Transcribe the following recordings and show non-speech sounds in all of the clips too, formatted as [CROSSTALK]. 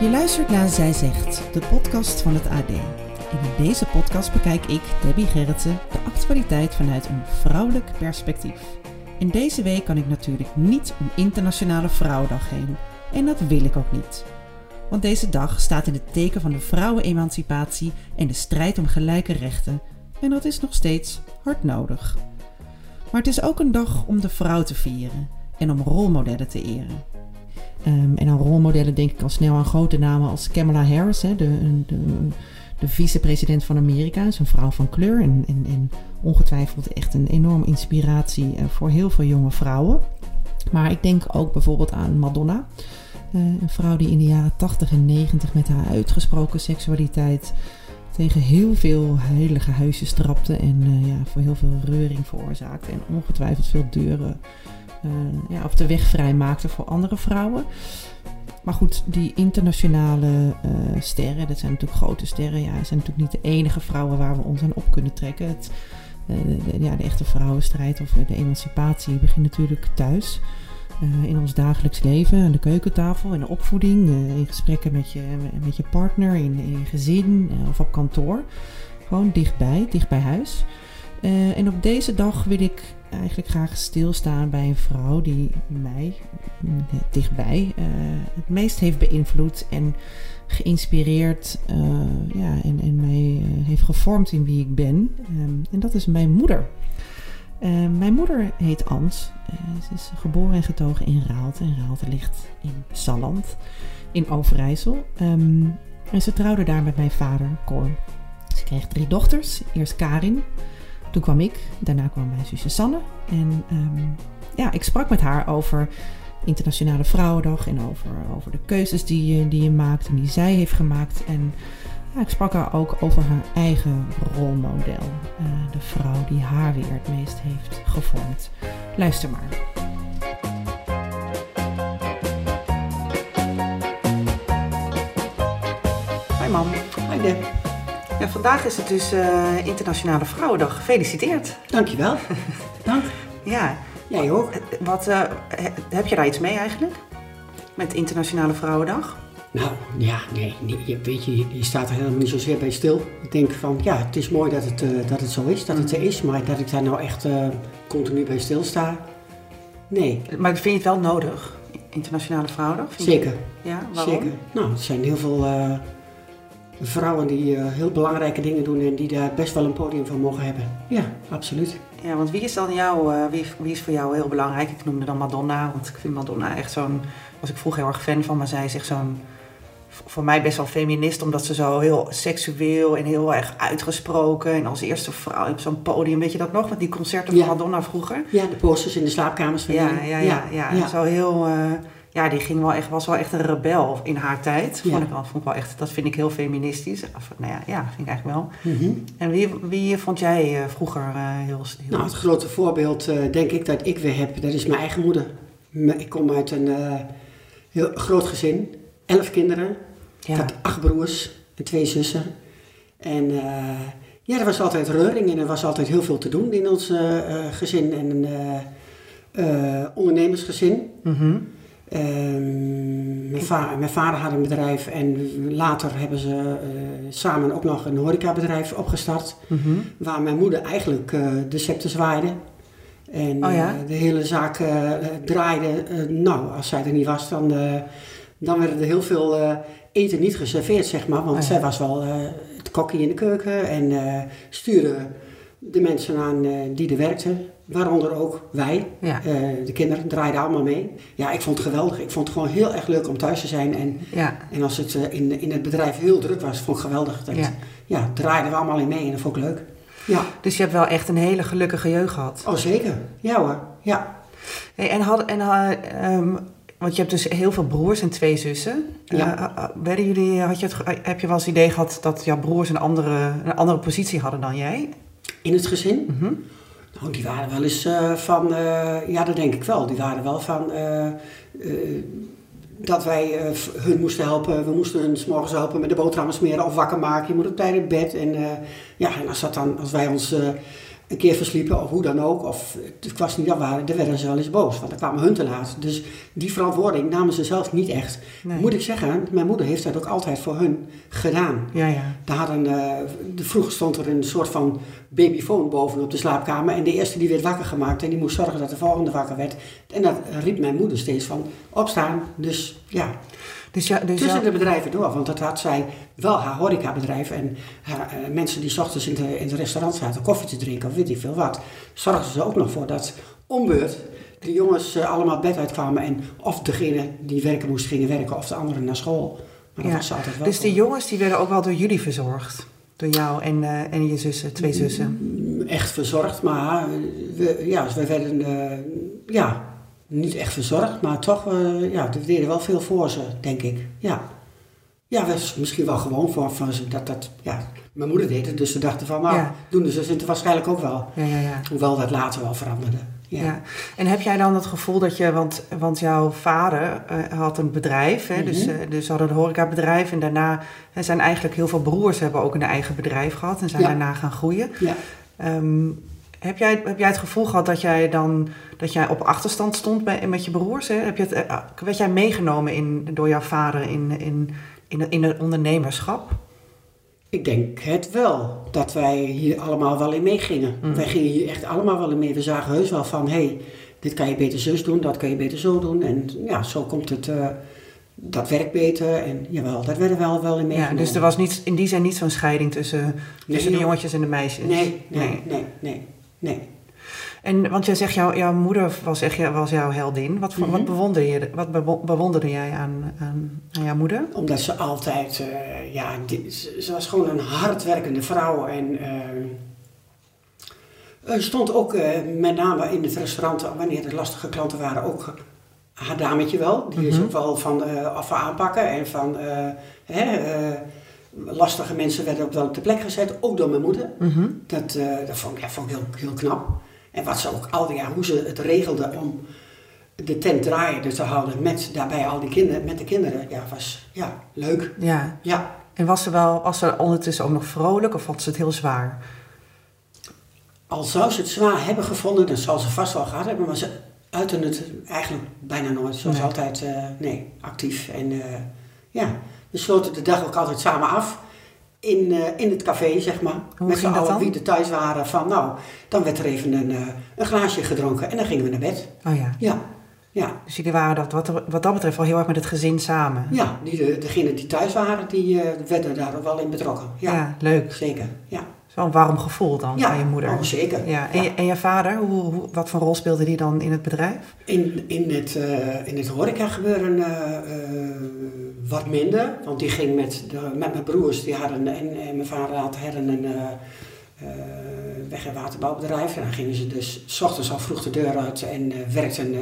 Je luistert naar Zij Zegt, de podcast van het AD. In deze podcast bekijk ik, Debbie Gerritsen, de actualiteit vanuit een vrouwelijk perspectief. En deze week kan ik natuurlijk niet om Internationale Vrouwendag heen. En dat wil ik ook niet. Want deze dag staat in het teken van de vrouwenemancipatie en de strijd om gelijke rechten. En dat is nog steeds hard nodig. Maar het is ook een dag om de vrouw te vieren en om rolmodellen te eren. Ehm, en aan rolmodellen denk ik al snel aan grote namen als Kamala Harris, hè, de, de, de vicepresident van Amerika. is een vrouw van kleur en, en, ongetwijfeld echt een enorme inspiratie eh, voor heel veel jonge vrouwen. Maar ik denk ook bijvoorbeeld aan Madonna. Eh, een vrouw die in de jaren 80 en 90 met haar uitgesproken seksualiteit tegen heel veel heilige huisjes trapte en eh, ja, voor heel veel reuring veroorzaakte en ongetwijfeld veel deuren ja, of de weg vrij maakte voor andere vrouwen. Maar goed, die internationale eh, sterren, dat zijn natuurlijk grote sterren, ja, zijn natuurlijk niet de enige vrouwen waar we ons aan op kunnen trekken. Het, eh, de, ja, de echte vrouwenstrijd of de emancipatie begint natuurlijk thuis. eh, in ons dagelijks leven, aan de keukentafel, in de opvoeding, in gesprekken met je, met je partner, in, in gezin of op kantoor. Gewoon dichtbij, dicht bij huis. Eh, en op deze dag wil ik eigenlijk graag stilstaan bij een vrouw die mij mm, dichtbij eh, het meest heeft beïnvloed en geïnspireerd eh, ja, en, en mij eh, heeft gevormd in wie ik ben. Ehm, en dat is mijn moeder. Eh, mijn moeder heet Ans. Eh, ze is geboren en getogen in Raalte. En Raalte ligt in Salland, in Overijssel. Ehm, en ze trouwde daar met mijn vader, Cor. Ze kreeg drie dochters. Eerst Karin, toen kwam ik, daarna kwam mijn zusje Sanne. En ehm, ja, ik sprak met haar over Internationale Vrouwendag en over, over de keuzes die je, die je maakt en die zij heeft gemaakt. En ja, ik sprak haar ook over haar eigen rolmodel. Eh, de vrouw die haar weer het meest heeft gevormd. Luister maar. Hoi mam. Hoi Deb. Ja, vandaag is het dus eh, Internationale Vrouwendag. Gefeliciteerd. Dankjewel. Dank. Ja. Jij ook. Eh, Wat, he- heb je daar iets mee eigenlijk? Met Internationale Vrouwendag? Nou, ja, nee, nee, je, weet je, je staat er helemaal niet zozeer bij stil. Ik denk van, ja, het is mooi dat het, dat het zo is, dat het er is, maar dat ik daar nou echt continu bij stilsta, nee, Maar vind je het wel nodig? Internationale Vrouwendag? Je- zeker, Ja, waarom? zeker. Nou, er zijn heel veel vrouwen die eh, heel belangrijke dingen doen en die daar best wel een podium voor mogen hebben. Ja, absoluut. Ja, want wie is dan jou, eh, wie, wie is voor jou heel belangrijk? Ik noemde dan Madonna, want ik vind Madonna echt zo'n, was ik vroeger heel erg fan van, maar zij is echt zo'n, voor mij best wel feminist, omdat ze zo heel seksueel en heel erg uitgesproken en als eerste vrouw op zo'n podium, weet je dat nog, met die concerten Ja. van Madonna vroeger? Ja, de posters in de slaapkamers van ja, ja, ja, ja. zo heel, eh, ja, die ging wel echt, was wel echt een rebel in haar tijd. Ja. Vond ik wel, vond ik wel echt, dat vind ik heel feministisch. Of, nou ja, ja, vind ik eigenlijk wel. Mhm. En wie, wie vond jij eh, vroeger eh, heel, heel Nou, het grote voorbeeld eh, denk ik dat ik weer heb, dat is mijn eigen moeder. Ik kom uit een heel groot gezin, elf kinderen. ja. Ik had acht broers en twee zussen. En ja, er was altijd reuring en er was altijd heel veel te doen in ons gezin. En een ondernemersgezin. Ehm, mijn, va- mijn vader had een bedrijf en later hebben ze eh, samen ook nog een horecabedrijf opgestart. Mhm. Waar mijn moeder eigenlijk eh, de scepter zwaaide. En Oh ja? eh, de hele zaak draaide. nou, als zij er niet was, dan, dan werd er heel veel eten niet geserveerd, zeg maar. Want Oh ja. zij was wel het kokkie in de keuken en stuurde de mensen aan die er werkten. Waaronder ook wij. Ja. Eh, de kinderen draaiden allemaal mee. Ja, ik vond het geweldig. Ik vond het gewoon heel erg leuk om thuis te zijn. En, Ja. en als het eh, in, in het bedrijf heel druk was, vond ik geweldig. Dat, Ja. ja. draaiden we allemaal in mee en dat vond ik leuk. Ja, Dus je hebt wel echt een hele gelukkige jeugd gehad. oh zeker. Ja hoor. Ja. Hey, en had, en, ehm, want je hebt dus heel veel broers en twee zussen. Ja. Werden jullie, had je het, heb je wel eens het idee gehad dat jouw broers een andere, een andere positie hadden dan jij? In het gezin? Mhm. Nou, die waren wel eens eh, van, eh, ja dat denk ik wel, die waren wel van eh, dat wij hun moesten helpen. We moesten hun 's morgens helpen met de boterhammen smeren of wakker maken. Je moet op tijd in bed. En, ja, en als, dat dan, als wij ons een keer versliepen of hoe dan ook, of het was niet dat waren, dan werden ze wel eens boos, want dan kwamen hun te laat. Dus die verantwoording namen ze zelf niet echt. Nee. Moet ik zeggen, mijn moeder heeft dat ook altijd voor hun gedaan. Ja, ja. Daar hadden, eh, de, vroeger stond er een soort van babyfoon bovenop de slaapkamer. En de eerste die werd wakker gemaakt. En die moest zorgen dat de volgende wakker werd. En dat riep mijn moeder steeds van opstaan. Dus ja, Dus ja, dus tussen de bedrijven door. Want dat had zij wel haar horecabedrijf. En haar, eh, mensen die 's ochtends in, de, in het restaurant zaten koffie te drinken of weet ik veel wat. Zorgden ze ook nog voor dat ombeurt de jongens eh, allemaal bed uitkwamen. En of degene die werken moest gingen werken of de anderen naar school. Maar dat Ja. was ze altijd wel dus die jongens die werden ook wel door jullie verzorgd? Door jou en, eh, en je zussen, twee zussen? echt verzorgd, maar we, ja, we werden ja, niet echt verzorgd, maar toch, eh, ja, we deden wel veel voor ze, denk ik. Ja, ja was misschien wel gewoon voor van ze dat dat, ja, mijn moeder deed het, dus ze dachten van, nou, Ja. doen de zussen het waarschijnlijk ook wel. Ja, ja, ja. Hoewel dat later wel veranderde. Ja. En heb jij dan het gevoel dat je, want, want jouw vader eh, had een bedrijf, hè, dus, eh, dus ze hadden een horecabedrijf en daarna zijn eigenlijk heel veel broers hebben ook een eigen bedrijf gehad en zijn daarna gaan groeien. Ja. Ehm, heb, jij, heb jij het gevoel gehad dat jij dan dat jij op achterstand stond bij, met je broers? Hè? Heb je het, eh, werd jij meegenomen in, door jouw vader in, in, in, in het ondernemerschap? Ik denk het wel, dat wij hier allemaal wel in meegingen. Mhm. Wij gingen hier echt allemaal wel in mee. We zagen heus wel van, hé, hey, dit kan je beter zus doen, dat kan je beter zo doen. En ja, zo komt het, eh, dat werkt beter. En jawel, daar werden we wel, wel in Ja, meegenomen. dus er was niet, in die zin niet zo'n scheiding tussen, tussen de jongetjes en de meisjes? Nee, nee, nee, nee, nee. En, want jij zegt, jouw, jouw moeder was, echt, was jouw heldin. Wat, Mhm. wat, bewonderde, je, wat bewo- bewonderde jij aan, aan, aan jouw moeder? Omdat ze altijd, eh, ja, die- ze, was gewoon een hardwerkende vrouw. En er stond ook eh, met name in het restaurant, wanneer er lastige klanten waren, ook haar dametje wel. Die is Mhm. ook wel van af aanpakken en van hè, lastige mensen werden ook wel op de plek gezet, ook door mijn moeder. Mhm. Dat, eh, dat vond ik, ja, vond ik heel, heel knap. En wat ze ook al die jaar, hoe ze het regelde om de tent draaiende te houden met daarbij al die kinderen, met de kinderen, ja, was ja, leuk. Ja. Ja, En was ze, wel, was ze ondertussen ook nog vrolijk of vond ze het heel zwaar? al zou ze het zwaar hebben gevonden, dan zal ze vast wel gehad hebben, maar ze uiten het eigenlijk bijna nooit. Ze was Nee. altijd, eh, nee, actief. En eh, ja, we sloten de dag ook altijd samen af. In, eh, in het café, zeg maar. Hoe met z'n allen wie er thuis waren. Van, nou, dan werd er even een, eh, een glaasje gedronken en dan gingen we naar bed. Oh ja. Ja, ja. Dus jullie waren dat, wat, wat dat betreft wel heel erg met het gezin samen. Ja, die, de, degenen die thuis waren, die eh, werden daar ook wel in betrokken. Ja, Ja, leuk. zeker. Ja, Zo'n warm gevoel dan ja. van je moeder. Oh, zeker. Ja. En, Je, en je vader, hoe, hoe, wat voor rol speelde die dan in het bedrijf? In, in het, in het horeca gebeuren wat minder. Want die ging met, de, met mijn broers, die hadden, en, en mijn vader had, hadden een eh, eh, weg- en waterbouwbedrijf. En dan gingen ze dus s ochtends al vroeg de deur uit en eh, werkten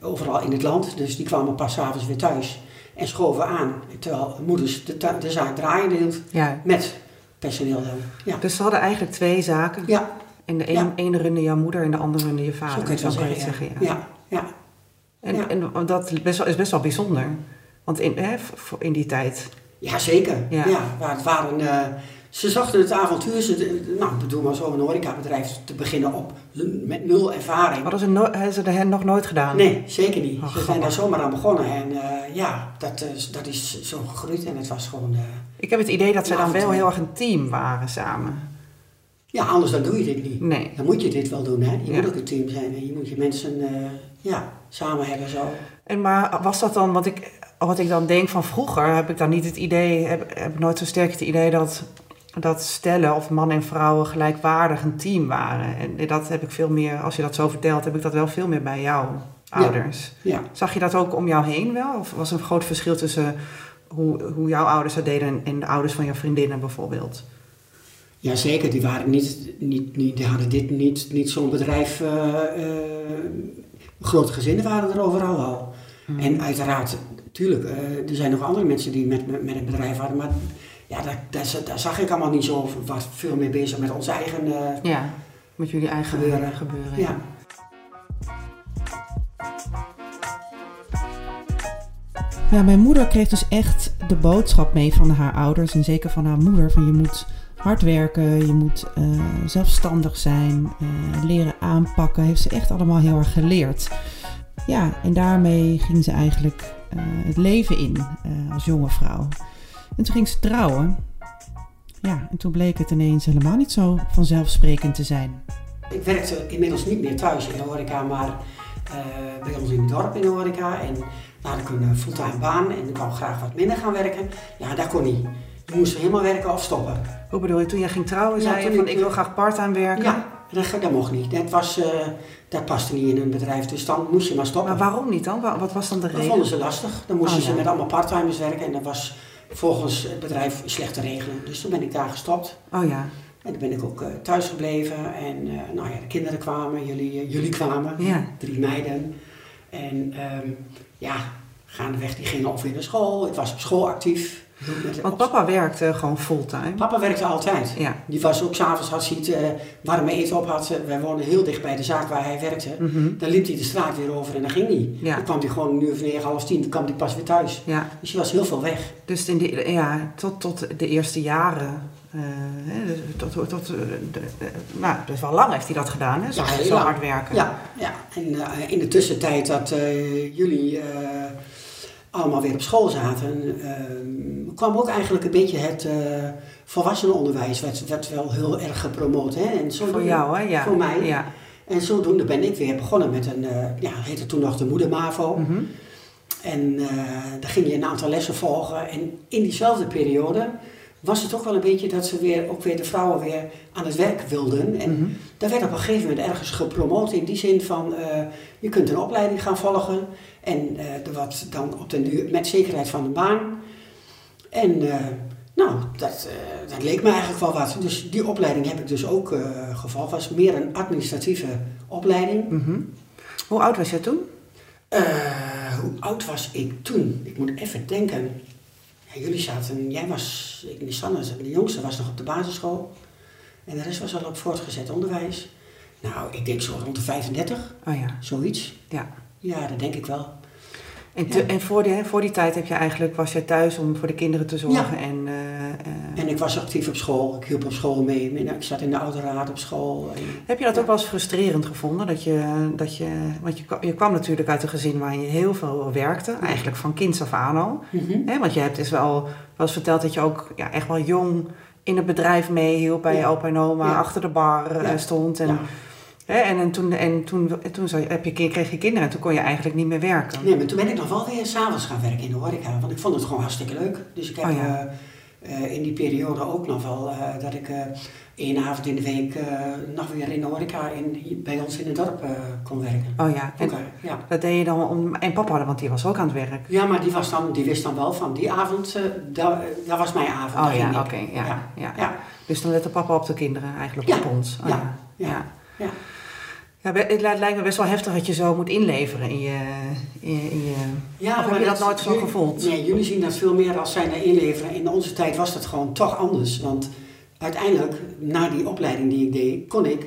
overal in het land. Dus die kwamen pas avonds weer thuis en schoven aan. Terwijl moeders de, de zaak draaiende hield Ja. met personeel dan. Ja, Dus ze hadden eigenlijk twee zaken. ja En de een, Ja. ene runde jouw moeder en de andere runde je vader. zo kun je het wel kan zeggen. het ja. ja. En, en dat is best wel, is best wel bijzonder. Want in, hè, in die tijd. Ja, zeker. Ja. Ja. waar het waren, eh, ze zochten het avontuur. Ze, nou, ik bedoel maar zo een horecabedrijf te beginnen op met nul ervaring. Hadden ze, no hebben ze dat nog nooit gedaan? Nee, zeker niet. Oh, ze zijn daar zomaar aan begonnen. En eh, ja, dat, is dat is zo gegroeid. En het was gewoon... eh, Ik heb het idee dat ze dan wel heel erg een team waren samen. ja, anders dan doe je dit niet. Nee. Dan moet je dit wel doen, hè. Je Ja. moet ook een team zijn. En je moet je mensen eh, ja, samen hebben zo. En maar was dat dan, wat ik, wat ik dan denk van vroeger, heb ik dan niet het idee, heb, heb nooit zo sterk het idee dat, dat stellen of man en vrouwen gelijkwaardig een team waren. En dat heb ik veel meer, als je dat zo vertelt, heb ik dat wel veel meer bij jouw ouders. Ja. Zag je dat ook om jou heen wel? Of was er een groot verschil tussen hoe, hoe jouw ouders dat deden en, de ouders van jouw vriendinnen bijvoorbeeld? Jazeker, die, waren niet, niet, niet, die hadden dit niet, niet zo'n bedrijf. eh, eh, grote gezinnen waren er overal al. En uiteraard, natuurlijk, eh, er zijn nog andere mensen die met, met, met het bedrijf waren, maar ja, daar, daar, daar zag ik allemaal niet zo, was veel meer bezig met ons eigen eh, Ja, met jullie eigen gebeuren. gebeuren. Ja. Ja, mijn moeder kreeg dus echt de boodschap mee van haar ouders en zeker van haar moeder: van je moet hard werken, je moet eh, zelfstandig zijn, eh, leren aanpakken. Heeft ze echt allemaal heel erg geleerd. Ja, en daarmee ging ze eigenlijk het leven in eh, als jonge vrouw. En toen ging ze trouwen. Ja, en toen bleek het ineens helemaal niet zo vanzelfsprekend te zijn. Ik werkte inmiddels niet meer thuis in de horeca, maar eh, bij ons in het dorp in de horeca. En nou, ik een fulltime baan en ik wou graag wat minder gaan werken. Ja, dat kon niet. Je moest helemaal werken of stoppen. Hoe bedoel je, toen jij ging trouwen, Ja, zei je toen van ik- ik wil graag parttime werken? Ja, dat, dat mocht niet. Dat, was, eh, dat paste niet in een bedrijf, dus dan moest je maar stoppen. Maar waarom niet dan? Wa- Wat was dan de Dat reden? vonden ze lastig. Dan moesten Oh, ze ja. met allemaal parttimers werken en dat was volgens het bedrijf slecht te regelen. Dus toen ben ik daar gestopt. Oh ja, En toen ben ik ook eh, thuis gebleven en eh, nou ja, de kinderen kwamen, jullie, eh, jullie kwamen, Ja. drie meiden. En ehm, ja, gaandeweg die gingen of weer naar school. Ik was op school actief. Want papa werkte gewoon fulltime. Papa werkte altijd. Ja. Die was ook s'avonds hij het eh, warme eten op had. wij woonden heel dicht bij de zaak waar hij werkte. Mhm. Dan liep hij de straat weer over en dan ging hij. Ja. Dan kwam hij gewoon een uur of negen, half tien, dan kwam hij pas weer thuis. Ja, Dus je was heel veel weg. dus in de, ja, tot, tot de eerste jaren. dus tot, tot, tot, eh, de, de- nou, wel lang heeft hij dat gedaan, hè? Zo, Ja, zo hard werken. Ja, ja. en in de tussentijd dat jullie allemaal weer op school zaten, eh, kwam ook eigenlijk een beetje het eh volwassenenonderwijs, werd, werd wel heel erg gepromoot. Hè? En Voor zodoende- jou, hè? Ja. Voor mij. Ja. En zodoende ben ik weer begonnen met een, eh ja, heette toen nog de Moeder MAVO. Mhm. En eh daar ging je een aantal lessen volgen. En in diezelfde periode was het ook wel een beetje dat ze weer, ook weer de vrouwen weer aan het werk wilden. En Mhm. daar werd op een gegeven moment ergens gepromoot in die zin van je kunt een opleiding gaan volgen. En eh er wat dan op den duur met zekerheid van de baan. En eh, nou, dat, eh, dat leek me eigenlijk wel wat. Dus die opleiding heb ik dus ook eh gevolgd. was meer een administratieve opleiding. Mhm. Hoe oud was je toen? Eh, hoe oud was ik toen? Ik moet even denken. Ja, jullie zaten, jij was, ik, Sanne, de jongste was nog op de basisschool. En de rest was al op voortgezet onderwijs. Nou, ik denk zo rond de 35, Oh ja, zoiets. ja. Ja, dat denk ik wel. En, te- Ja. en voor, die, voor die tijd heb je eigenlijk, was je thuis om voor de kinderen te zorgen en... eh, eh, En ik was actief op school. Ik hielp op school mee. Ik zat in de autoraad op school. En, Heb je dat ook wel eens frustrerend gevonden? Dat je, dat je, want je, je kwam natuurlijk uit een gezin waar je heel veel werkte, eigenlijk van kinds af aan al. Mhm. Want je hebt dus wel, wel eens verteld dat je ook ja, echt wel jong in het bedrijf meehielp bij je opa en oma, achter de bar eh, stond. En, En, en toen, en toen, heb je, kreeg je kinderen en toen kon je eigenlijk niet meer werken. Nee, maar toen ben ik nog wel weer s'avonds gaan werken in de horeca. Want ik vond het gewoon hartstikke leuk. Dus ik heb Oh ja. eh, eh, in die periode ook nog wel eh, dat ik één avond in de week nog weer in de horeca in, bij ons in het dorp kon werken. Oh ja, en ja. dat deed je dan om... En papa, want die was ook aan het werk. ja, maar die, was dan, die wist dan wel van die avond, dat, dat was mijn avond. Oh ja, oké, ja, ja. ja. Dus dan lette papa op de kinderen eigenlijk, op ons. Oh, ja, ja. Ja, ja. Het li- lijkt me best wel heftig dat je zo moet inleveren in je... In je, in je Ja, of heb je dat nooit zo gevoeld? Nee, jullie zien dat veel meer als zijn inleveren. In onze tijd was dat gewoon toch anders. Want uiteindelijk, na die opleiding die ik deed, kon ik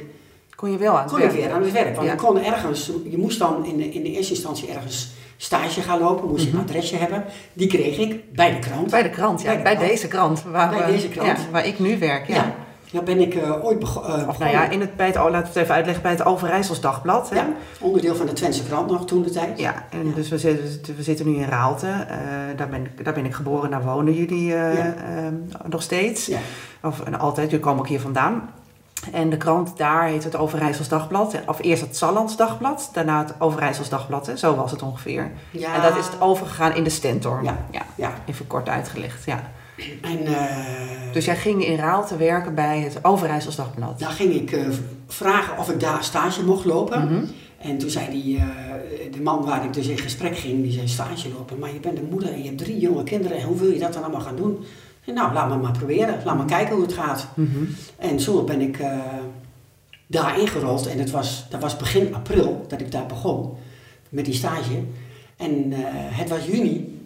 Kon je wel aan het kon ik weer aan het werk. Want Ja. ik kon ergens, je moest dan in de, in de eerste instantie ergens stage gaan lopen, moest je een adresje hebben. Die kreeg ik bij de krant. Mhm. Bij de krant, ja. Bij de Bij, krant. deze krant. Waar, Bij we- deze krant. Ja, waar ik nu werk, ja. ja. Daar ben ik eh, ooit bego- eh, nou begonnen. ja, in het, bij het, oh, laten we het even uitleggen, bij het Overijssels Dagblad. Hè? Ja, onderdeel van de Twentse krant nog toen de tijd. Ja, en dus we zitten, we zitten nu in Raalte. Eh, daar, ben ik, daar ben ik geboren, daar wonen jullie eh, Ja. ehm, nog steeds. Ja. Of en altijd, jullie komen ook hier vandaan. En de krant daar heet het Overijssels Dagblad. Of eerst het Sallands Dagblad, daarna het Overijssels Dagblad. Hè? Zo was het ongeveer. Ja. En dat is het overgegaan in de Stentor. Ja. ja. Ja. Even kort uitgelegd, ja. En eh, Dus jij ging in Raalte werken bij het Overijssels Dagblad. daar ging ik eh, vragen of ik daar stage mocht lopen. Mhm. En toen zei die, eh, de man waar ik dus in gesprek ging, die zei stage lopen. Maar je bent een moeder en je hebt drie jonge kinderen. En hoe wil je dat dan allemaal gaan doen? Zei, nou, laat me maar proberen. Laat me kijken hoe het gaat. Mhm. En zo ben ik daar ingerold. En het was, dat was begin april dat ik daar begon. met die stage. En het was juni.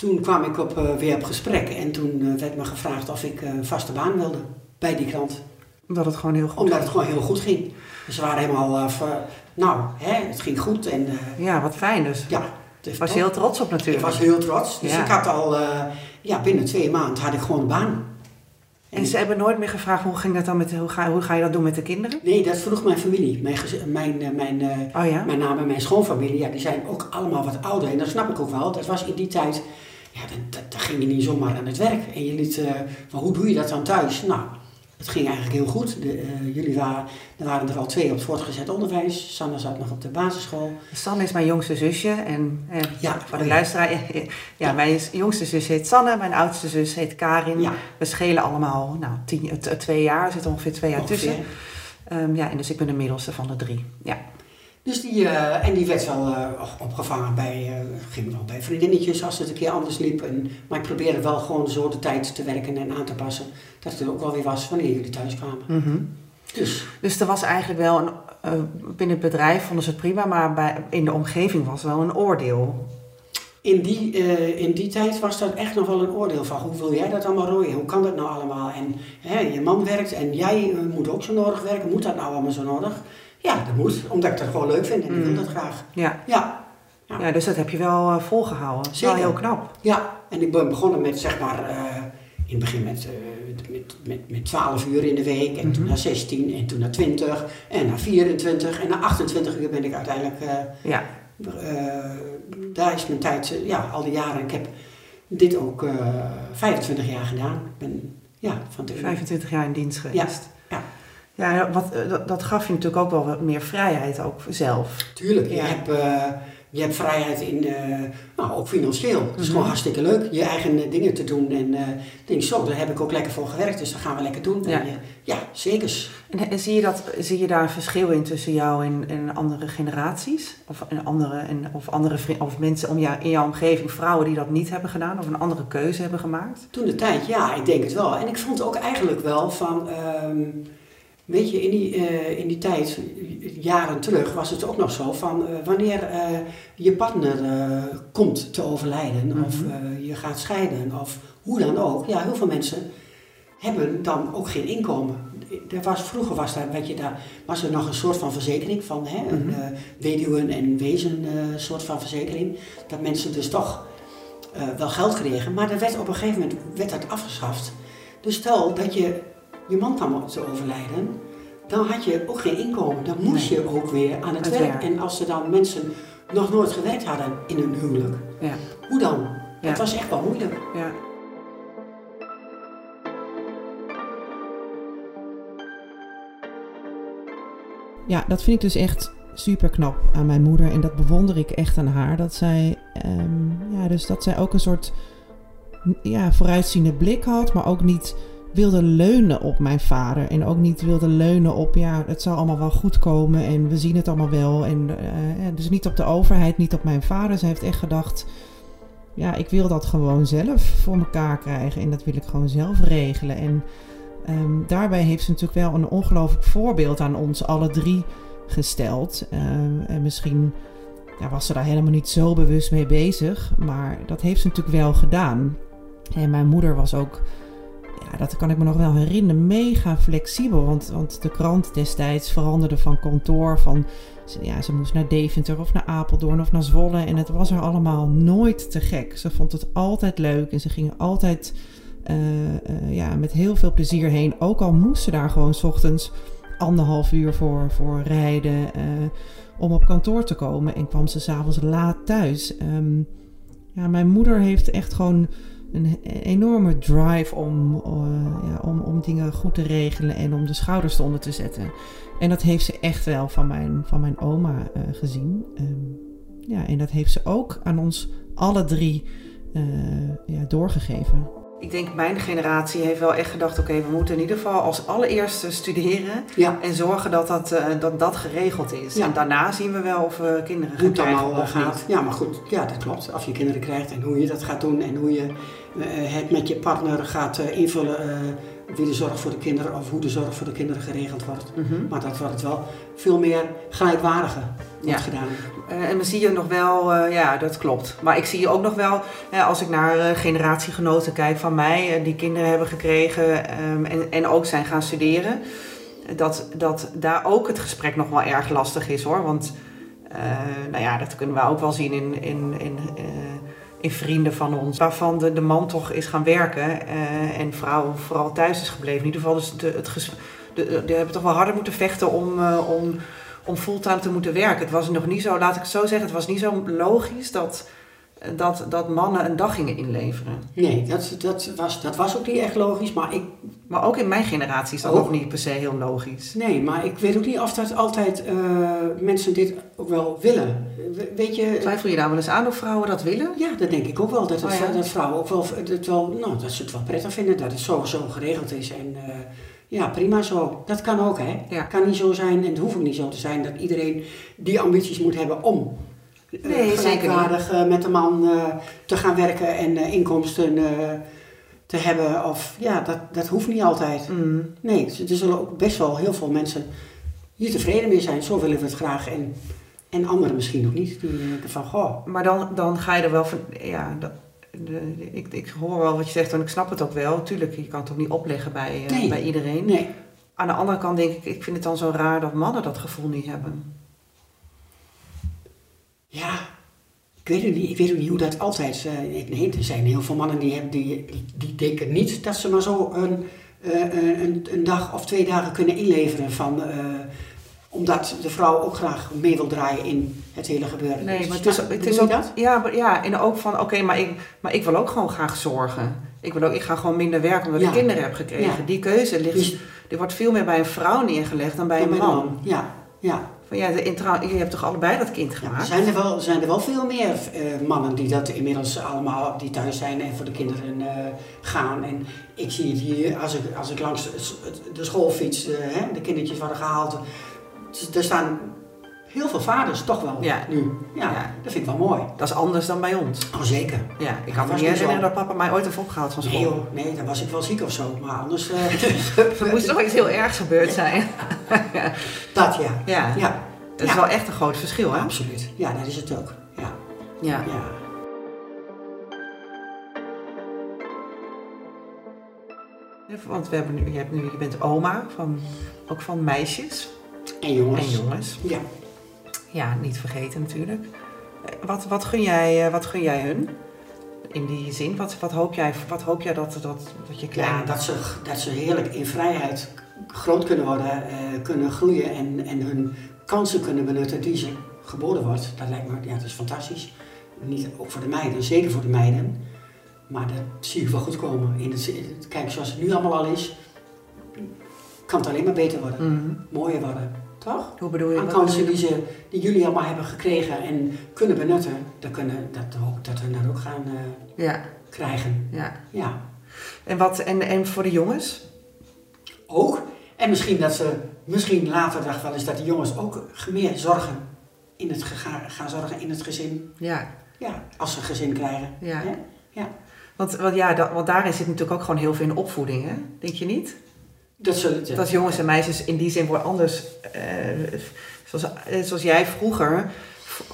Toen kwam ik op, eh, weer op gesprek en toen eh, werd me gevraagd of ik eh, een vaste baan wilde bij die krant. Omdat het gewoon heel goed Omdat het gewoon heel goed ging. Dus ze waren helemaal, eh, nou, hè, het ging goed en eh, Ja, wat fijn dus. ja. was je heel trots op Ik natuurlijk. was heel trots. Dus Ja. ik had al, eh, ja, binnen twee maanden had ik gewoon een baan. En ze hebben nooit meer gevraagd hoe ging dat dan met hoe ga, hoe ga je dat doen met de kinderen? Nee, dat vroeg mijn familie. Mijn, mijn, eh, mijn, eh, Oh ja? mijn naam en mijn schoonfamilie, ja, die zijn ook allemaal wat ouder. En dat snap ik ook wel. Dat was in die tijd, ja, dat, dat, dat ging je niet zomaar aan het werk. En je liet, eh, van hoe doe je dat dan thuis? Nou, het ging eigenlijk heel goed. De, eh, jullie waren, er waren er al twee op het voortgezet onderwijs. Sanne zat nog op de basisschool. Sanne is mijn jongste zusje en eh, Ja, voor de ja. luisteraar, eh, ja, mijn jongste zus heet Sanne, mijn oudste zus heet Karin. Ja. We schelen allemaal nou, tien, twee jaar, er zit ongeveer twee jaar Ongeveer. tussen. Ehm, ja, en dus ik ben de middelste van de drie. Ja. Dus die, eh, en die werd wel eh, opgevangen bij, eh, ging wel bij vriendinnetjes als het een keer anders liep. En, maar ik probeerde wel gewoon zo de tijd te werken en aan te passen. Dat het er ook wel weer was wanneer jullie thuis kwamen. Mhm. Dus Dus er was eigenlijk wel een, binnen het bedrijf vonden ze het prima, maar bij, in de omgeving was wel een oordeel. in die, in die tijd was dat echt nog wel een oordeel van hoe wil jij dat allemaal rooien? Hoe kan dat nou allemaal? En hè, je man werkt en jij moet ook zo nodig werken. Moet dat nou allemaal zo nodig? Ja, dat moet, omdat ik dat gewoon leuk vind en ik wil Mm. dat graag. Ja. Ja, Ja. dus dat heb je wel eh, volgehouden. Is wel heel knap. ja. En ik ben begonnen met zeg maar, eh, in het begin met, eh, met, met, met 12 uur in de week en toen Mhm. naar 16 en toen naar 20 en naar 24 en naar 28 uur ben ik uiteindelijk Ja. Daar is mijn tijd, ja, al die jaren. Ik heb dit ook eh 25 jaar gedaan. Ik ben, ja, van de 25 jaar in dienst geweest. ja. Ja, wat, eh, dat, dat gaf je natuurlijk ook wel wat meer vrijheid ook zelf. Tuurlijk, je, hebt, eh, je hebt vrijheid in, nou, ook financieel. Het is Mhm. gewoon hartstikke leuk, je eigen eh, dingen te doen. En denk zo, daar heb ik ook lekker voor gewerkt, dus dat gaan we lekker doen. Ja. En, ja zeker. En, zie, je dat, zie je daar een verschil in tussen jou en, en andere generaties? Of, en andere, en, of, andere of mensen om jou, in jouw omgeving, vrouwen die dat niet hebben gedaan of een andere keuze hebben gemaakt? Toen de tijd, ja, ik denk het wel. En ik vond ook eigenlijk wel van, ehm, weet je, in die, eh, in die tijd, jaren terug, was het ook nog zo van eh, wanneer eh, je partner komt te overlijden of Mhm. je gaat scheiden of hoe dan ook. Ja, heel veel mensen hebben dan ook geen inkomen. Er was, vroeger was, daar, weet je, daar, was er nog een soort van verzekering van, hè, een Mhm. weduwen- en wezen soort van verzekering. Dat mensen dus toch wel geld kregen, maar dat werd op een gegeven moment werd dat afgeschaft. Dus stel dat je je man kwam te overlijden, dan had je ook geen inkomen. Dan moest je ook weer aan het Het werk. werk. En als er dan mensen nog nooit gewerkt hadden in hun huwelijk, Ja. hoe dan? Ja. Dat was echt wel moeilijk. ja. Ja, dat vind ik dus echt super knap aan mijn moeder. En dat bewonder ik echt aan haar. Dat zij, ehm, ja, dus dat zij ook een soort ja, vooruitziende blik had. Maar ook niet wilde leunen op mijn vader. En ook niet wilde leunen op, ja, het zal allemaal wel goed komen. En we zien het allemaal wel. En eh, ja, dus niet op de overheid, niet op mijn vader. Ze heeft echt gedacht, ja, ik wil dat gewoon zelf voor elkaar krijgen. En dat wil ik gewoon zelf regelen. En Ehm, daarbij heeft ze natuurlijk wel een ongelooflijk voorbeeld aan ons alle drie gesteld. Ehm, en misschien ja, was ze daar helemaal niet zo bewust mee bezig, maar dat heeft ze natuurlijk wel gedaan. En mijn moeder was ook, ja, dat kan ik me nog wel herinneren, mega flexibel. Want, want de krant destijds veranderde van kantoor, van ja, ze moest naar Deventer of naar Apeldoorn of naar Zwolle. En het was er allemaal nooit te gek. Ze vond het altijd leuk en ze ging altijd eh, eh, ja, met heel veel plezier heen. Ook al moest ze daar gewoon 's ochtends anderhalf uur voor, voor rijden eh, om op kantoor te komen. En kwam ze s'avonds laat thuis. Ehm, ja, mijn moeder heeft echt gewoon een enorme drive om, eh, ja, om, om dingen goed te regelen en om de schouders eronder te zetten. En dat heeft ze echt wel van mijn, van mijn oma eh, gezien. Ehm, ja, en dat heeft ze ook aan ons alle drie eh, ja, doorgegeven. Ik denk mijn generatie heeft wel echt gedacht, oké, we moeten in ieder geval als allereerste studeren Ja, en zorgen dat dat, eh, dat, dat geregeld is. Ja. En daarna zien we wel of we kinderen gaan hoe het krijgen allemaal of gaat. niet. Ja, maar goed, ja, dat klopt. Als je kinderen krijgt en hoe je dat gaat doen en hoe je eh, het met je partner gaat eh, invullen, eh, wie de zorg voor de kinderen of hoe de zorg voor de kinderen geregeld wordt. Mhm. Maar dat wordt wel veel meer gelijkwaardiger Ja. gedaan. Eh, en dan zie je nog wel, eh, ja, dat klopt. Maar ik zie ook nog wel, eh, als ik naar generatiegenoten kijk van mij, die kinderen hebben gekregen ehm, en, en ook zijn gaan studeren, dat, dat daar ook het gesprek nog wel erg lastig is hoor. Want, nou ja, dat kunnen we ook wel zien in, in, in, in vrienden van ons, waarvan de, de man toch is gaan werken eh, en vrouw vooral thuis is gebleven. In ieder geval, dus de, het de, de, hebben toch wel harder moeten vechten om. eh, om om fulltime te moeten werken. Het was nog niet zo, laat ik het zo zeggen, het was niet zo logisch dat, dat, dat mannen een dag gingen inleveren. Nee, dat, dat, was, dat was ook niet echt logisch, maar ik, Maar ook in mijn generatie is dat nog niet per se heel logisch. nee, maar ik weet ook niet of dat altijd eh, mensen dit ook wel willen. We- Weet je, Twijfel je daar wel eens aan of vrouwen dat willen? Ja, dat denk ik ook wel. Dat, het, Oh ja? dat vrouwen ook wel, dat wel, nou, dat ze het wel prettig vinden dat het zo, zo geregeld is. En eh, ja, prima zo. Dat kan ook, hè. Ja. kan niet zo zijn, en het hoeft ook niet zo te zijn, dat iedereen die ambities moet hebben om Nee, gelijkwaardig eh, met de man eh, te gaan werken en eh, inkomsten te hebben. Of ja, dat, dat hoeft niet altijd. Mm. Nee, er zullen ook best wel heel veel mensen hier tevreden mee zijn. Zo willen we het graag. En, en anderen misschien nog niet. Die denken van, goh, Maar dan, dan ga je er wel van, ja, dat, de, ik, ik hoor wel wat je zegt en ik snap het ook wel. Tuurlijk, je kan het ook niet opleggen bij, Nee. bij iedereen. nee. Aan de andere kant denk ik, ik vind het dan zo raar dat mannen dat gevoel niet hebben. Ja, ik weet niet, ik weet ook niet hoe dat altijd... eh, ik- nee, er zijn heel veel mannen die, hebben, die, die, die denken niet dat ze maar zo een, eh, een, een dag of twee dagen kunnen inleveren van... eh, omdat de vrouw ook graag mee wil draaien in het hele gebeuren. Nee, maar het is, het is ook dat? Ja, maar, ja, en ook van, oké, maar, ik, maar ik wil ook gewoon graag zorgen. Ik, wil ook, ik ga gewoon minder werken omdat Ja. ik kinderen heb gekregen. Ja. Die keuze ligt, Dus- die wordt veel meer bij een vrouw neergelegd dan bij een de man. Ja, ja. Van, ja, de, in trouw- je hebt toch allebei dat kind Ja, gemaakt? zijn, er wel, zijn er wel veel meer eh, mannen die dat inmiddels allemaal, die thuis zijn en voor de kinderen eh, gaan. En ik zie het hier, als ik, als ik langs de- school fiets, eh, hè, de kindertjes worden gehaald. Dus Er staan heel veel vaders toch wel Ja. nu. Ja, Ja. dat vind ik wel mooi. Dat is anders dan bij ons. Oh, zeker. Ja, ik kan me niet herinneren dat papa mij ooit heeft opgehaald van Nee school. joh, nee, dan was ik wel ziek of zo. Maar anders, eh, [LAUGHS] Er moest toch iets heel ergs gebeurd zijn. dat ja. Ja, Ja, dat is wel echt een groot verschil, hè? absoluut. Ja, dat is het ook. Ja, Ja. ja. Want we hebben nu, je, hebt nu, je bent oma van, ook van meisjes En jongens. en jongens. Ja. Ja, niet vergeten natuurlijk. Eh, Wat, wat, gun, jij, eh, wat gun jij hun? In die zin, wat, wat, hoop, jij, wat hoop jij dat, dat, dat je klein... Ja, dat ze, dat ze heerlijk in vrijheid groot kunnen worden, eh, kunnen groeien en, en hun kansen kunnen benutten die ze geboden wordt. Dat lijkt me, ja, dat is fantastisch. Niet ook voor de meiden, zeker voor de meiden. Maar dat zie ik wel goed komen. In het, in het- kijk, zoals het nu allemaal al is, kan het alleen maar beter worden. Mhm. Mooier worden, toch? Hoe bedoel je? Aan kansen die, ze, die jullie allemaal hebben gekregen en kunnen benutten, dat, kunnen, dat, ook, dat we dat ook gaan eh, Ja, krijgen. ja. Ja. En, wat, en, en voor de jongens? ook. En misschien dat ze, misschien later dag wel eens dat de jongens ook meer zorgen in het gaan zorgen in het gezin. Ja, Ja, als ze een gezin krijgen. ja. Ja. Want, want, ja, dat, want daarin zit natuurlijk ook gewoon heel veel in opvoeding, hè? Denk je niet? Dat zullen ze. Dat jongens en meisjes in die zin worden anders. eh, zoals, eh, zoals jij vroeger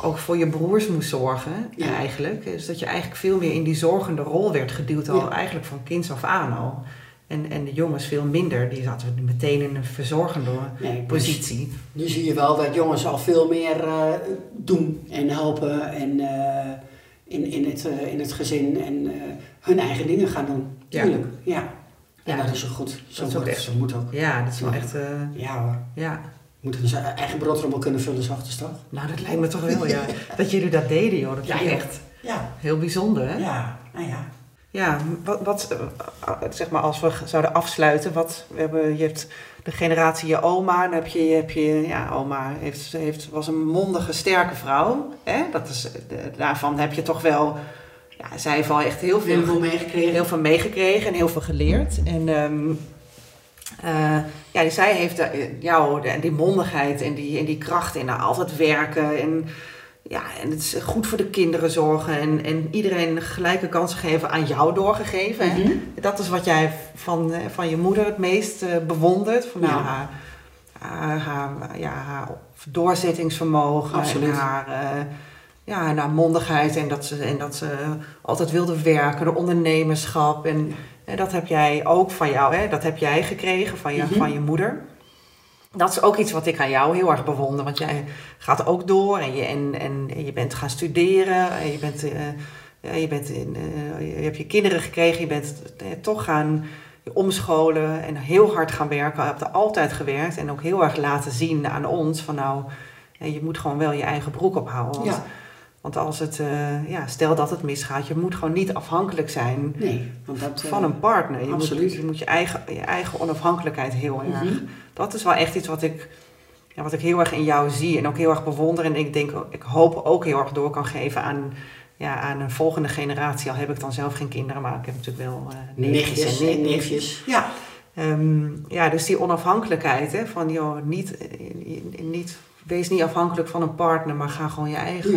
ook voor je broers moest zorgen, Ja. eigenlijk. Dus dat je eigenlijk veel meer in die zorgende rol werd geduwd, al Ja. eigenlijk van kinds af aan al. En, en de jongens veel minder, die zaten meteen in een verzorgende Nee, dus positie. Nu zie je wel dat jongens al veel meer eh, doen en helpen en in, in, het, in het gezin en hun eigen dingen gaan doen. Ja. Tuurlijk, ja. En Ja. dat is ook goed. Zo, Dat is echt- zo moet ook. Ja, dat is wel echt. eh, Ja hoor. ja. Moeten zijn eigen broodrommel kunnen vullen, zachtjes toch? Nou, dat lijkt me toch wel, ja. [LAUGHS] Dat jullie dat deden, joh. Dat Ja, joh. echt Ja. heel bijzonder, hè? Ja, nou ja. Ja, wat, wat eh, zeg maar als we zouden afsluiten, wat we hebben, je hebt de generatie je oma, dan heb je, je, heb je ja, oma heeft, heeft, was een mondige, sterke vrouw. Hè? Dat is, de- daarvan heb je toch wel, ja, zij heeft wel echt heel veel, Heel veel meegekregen. heel veel meegekregen en heel veel geleerd. En ehm, eh, ja, zij heeft eh, jou, de- die mondigheid en die, en die kracht en nou, altijd werken en ja, en het is goed voor de kinderen zorgen en, en iedereen gelijke kansen geven aan jou doorgegeven. Mhm. Dat is wat jij van, eh, van je moeder het meest eh, bewondert. Van, nou, Ja. haar, haar, haar, ja, haar doorzettingsvermogen Absoluut. en haar, eh, ja, en haar mondigheid en dat, ze, en dat ze altijd wilde werken, de ondernemerschap. En, en dat heb jij ook van jou, hè? dat heb jij gekregen van je, Mhm. van je moeder. Dat is ook iets wat ik aan jou heel erg bewonder. Want jij gaat ook door en je, en, en je bent gaan studeren. En je, bent, eh, ja, je, bent in, eh, je hebt je kinderen gekregen. Je bent toch gaan omscholen en heel hard gaan werken. Je hebt er altijd gewerkt. En ook heel erg laten zien aan ons. Van nou, je moet gewoon wel je eigen broek ophouden. Want, Ja. Want als het, eh, ja, stel dat het misgaat. Je moet gewoon niet afhankelijk zijn Nee, want dat... eh, van een partner. Je absoluut. moet, je, moet je, eigen, je eigen onafhankelijkheid heel erg. Mhm. Dat is wel echt iets wat ik, ja, wat ik heel erg in jou zie en ook heel erg bewonder. En ik denk, ik hoop ook heel erg door kan geven aan, ja, aan een volgende generatie. Al heb ik dan zelf geen kinderen, maar ik heb natuurlijk wel eh neefjes Nichtjes en neefjes. neefjes. Ja, Ehm, ja, dus die onafhankelijkheid, hè, van joh, niet, niet, wees niet afhankelijk van een partner, maar ga gewoon je eigen,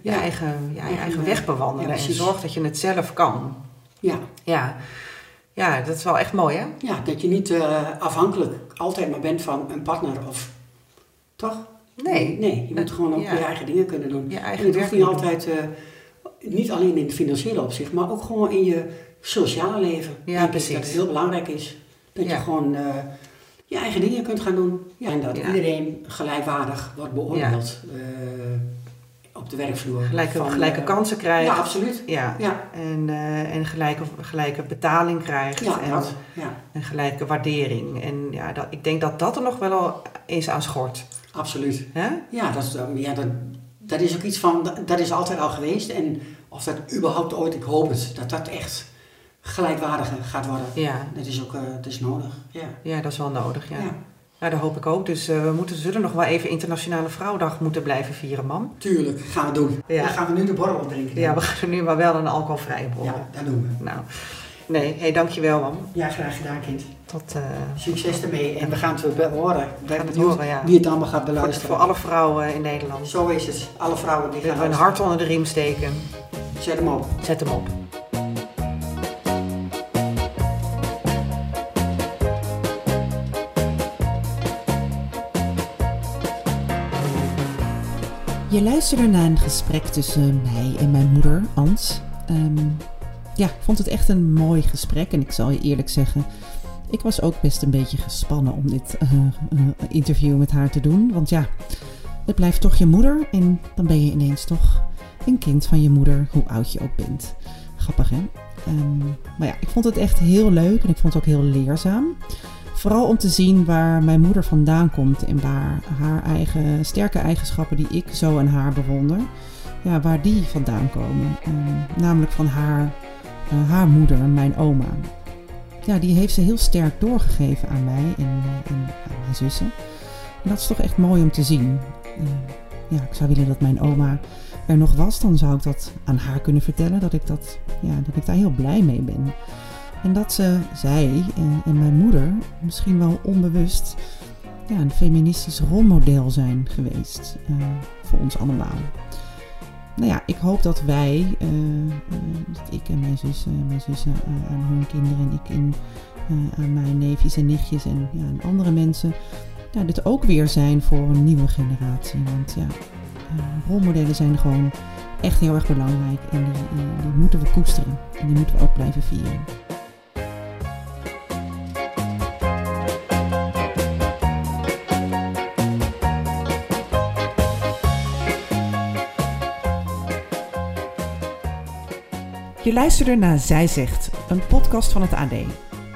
je eigen, je Eigen eigen weg. bewandelen. Ja, en zorg dat je het zelf kan. ja. Ja. ja, dat is wel echt mooi, hè? ja, dat je niet eh, afhankelijk altijd maar bent van een partner of... Toch? Nee. Nee, je moet gewoon ook Ja. je eigen dingen kunnen doen. Je En eigen het werk hoeft niet altijd, eh, niet alleen in het financiële opzicht, maar ook gewoon in je sociale leven. Ja, precies. Dat het heel belangrijk is dat je gewoon eh, je eigen dingen kunt gaan doen. Ja, en dat Ja. iedereen gelijkwaardig wordt beoordeeld eh, op de werkvloer. Gelijke, Van, gelijke eh, kansen krijgt. Ja, absoluut. Ja. Ja, En, eh, en gelijke, gelijke betaling krijgt. en, dat. Ja, en gelijke waardering. En ja, dat, ik denk dat dat er nog wel eens aan schort. absoluut. Ja, dat, is, ja dat, dat is ook iets van, dat, dat is altijd al geweest. En of dat überhaupt ooit, ik hoop het, dat dat echt gelijkwaardiger gaat worden. Ja. Dat is ook dat is nodig. Ja. ja, dat is wel nodig. Ja. Ja. Dat hoop ik ook. Dus eh, we moeten, zullen nog wel even Internationale Vrouwdag moeten blijven vieren, mam. Tuurlijk, gaan we doen. Ja. Dan gaan we nu de borrel opdrinken. Ja, we gaan nu maar wel een alcoholvrije borrel. Ja, dat doen we. Nou, nee, hey, dankjewel, mam. Ja, graag gedaan, kind. Tot, eh, Succes ermee. En we gaan het wel horen. We gaan het horen, ja. Wie het allemaal gaat voor, beluisteren. voor alle vrouwen in Nederland. Zo is het. Alle vrouwen die We gaan hebben een hart onder de riem steken. Zet hem op. Zet hem op. Je luisterde naar een gesprek tussen mij en mijn moeder, Ans. Ehm, ja, ik vond het echt een mooi gesprek en ik zal je eerlijk zeggen, ik was ook best een beetje gespannen om dit eh, eh, interview met haar te doen. Want ja, het blijft toch je moeder en dan ben je ineens toch een kind van je moeder, hoe oud je ook bent. Grappig hè? Ehm, maar ja, ik vond het echt heel leuk en ik vond het ook heel leerzaam. Vooral om te zien waar mijn moeder vandaan komt en waar haar eigen sterke eigenschappen die ik zo aan haar bewonder, ja, waar die vandaan komen. Ehm, namelijk van haar, eh, haar moeder, mijn oma. Ja, die heeft ze heel sterk doorgegeven aan mij en, eh, en aan mijn zussen. En dat is toch echt mooi om te zien. Eh, ja, ik zou willen dat mijn oma er nog was, dan zou ik dat aan haar kunnen vertellen. Dat ik, dat, ja, dat ik daar heel blij mee ben. En dat ze, zij en, mijn moeder misschien wel onbewust ja, een feministisch rolmodel zijn geweest eh, voor ons allemaal. Nou ja, ik hoop dat wij, eh, eh, dat ik en mijn zussen, mijn zussen aan hun kinderen en ik in, aan mijn neefjes en nichtjes en ja, aan andere mensen, ja, dit ook weer zijn voor een nieuwe generatie. Want ja, rolmodellen zijn gewoon echt heel erg belangrijk en die, die moeten we koesteren en die moeten we ook blijven vieren. Je luisterde naar Zij Zegt, een podcast van het AD.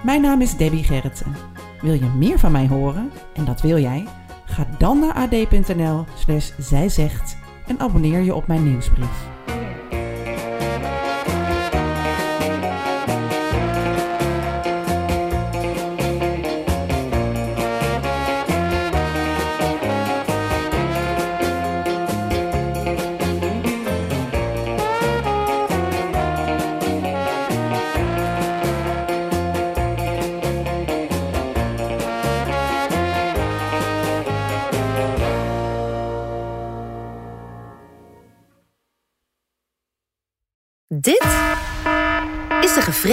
Mijn naam is Debbie Gerritsen. Wil je meer van mij horen? En dat wil jij? Ga dan naar ad.nl slash zijzegt en abonneer je op mijn nieuwsbrief.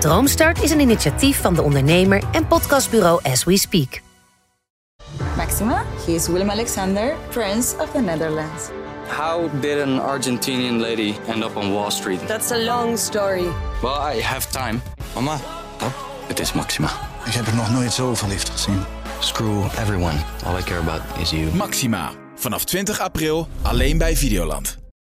Droomstart is een initiatief van de ondernemer en podcastbureau As We Speak. Maxima, he is Willem Alexander, Prince of the Netherlands. How did an Argentinian lady end up on Wall Street? That's a long story. Well, I have time. Mama, pap, het is Maxima. Ik heb er nog nooit zo verliefd gezien. Screw everyone. All I care about is you. Maxima. Vanaf 20 april alleen bij Videoland.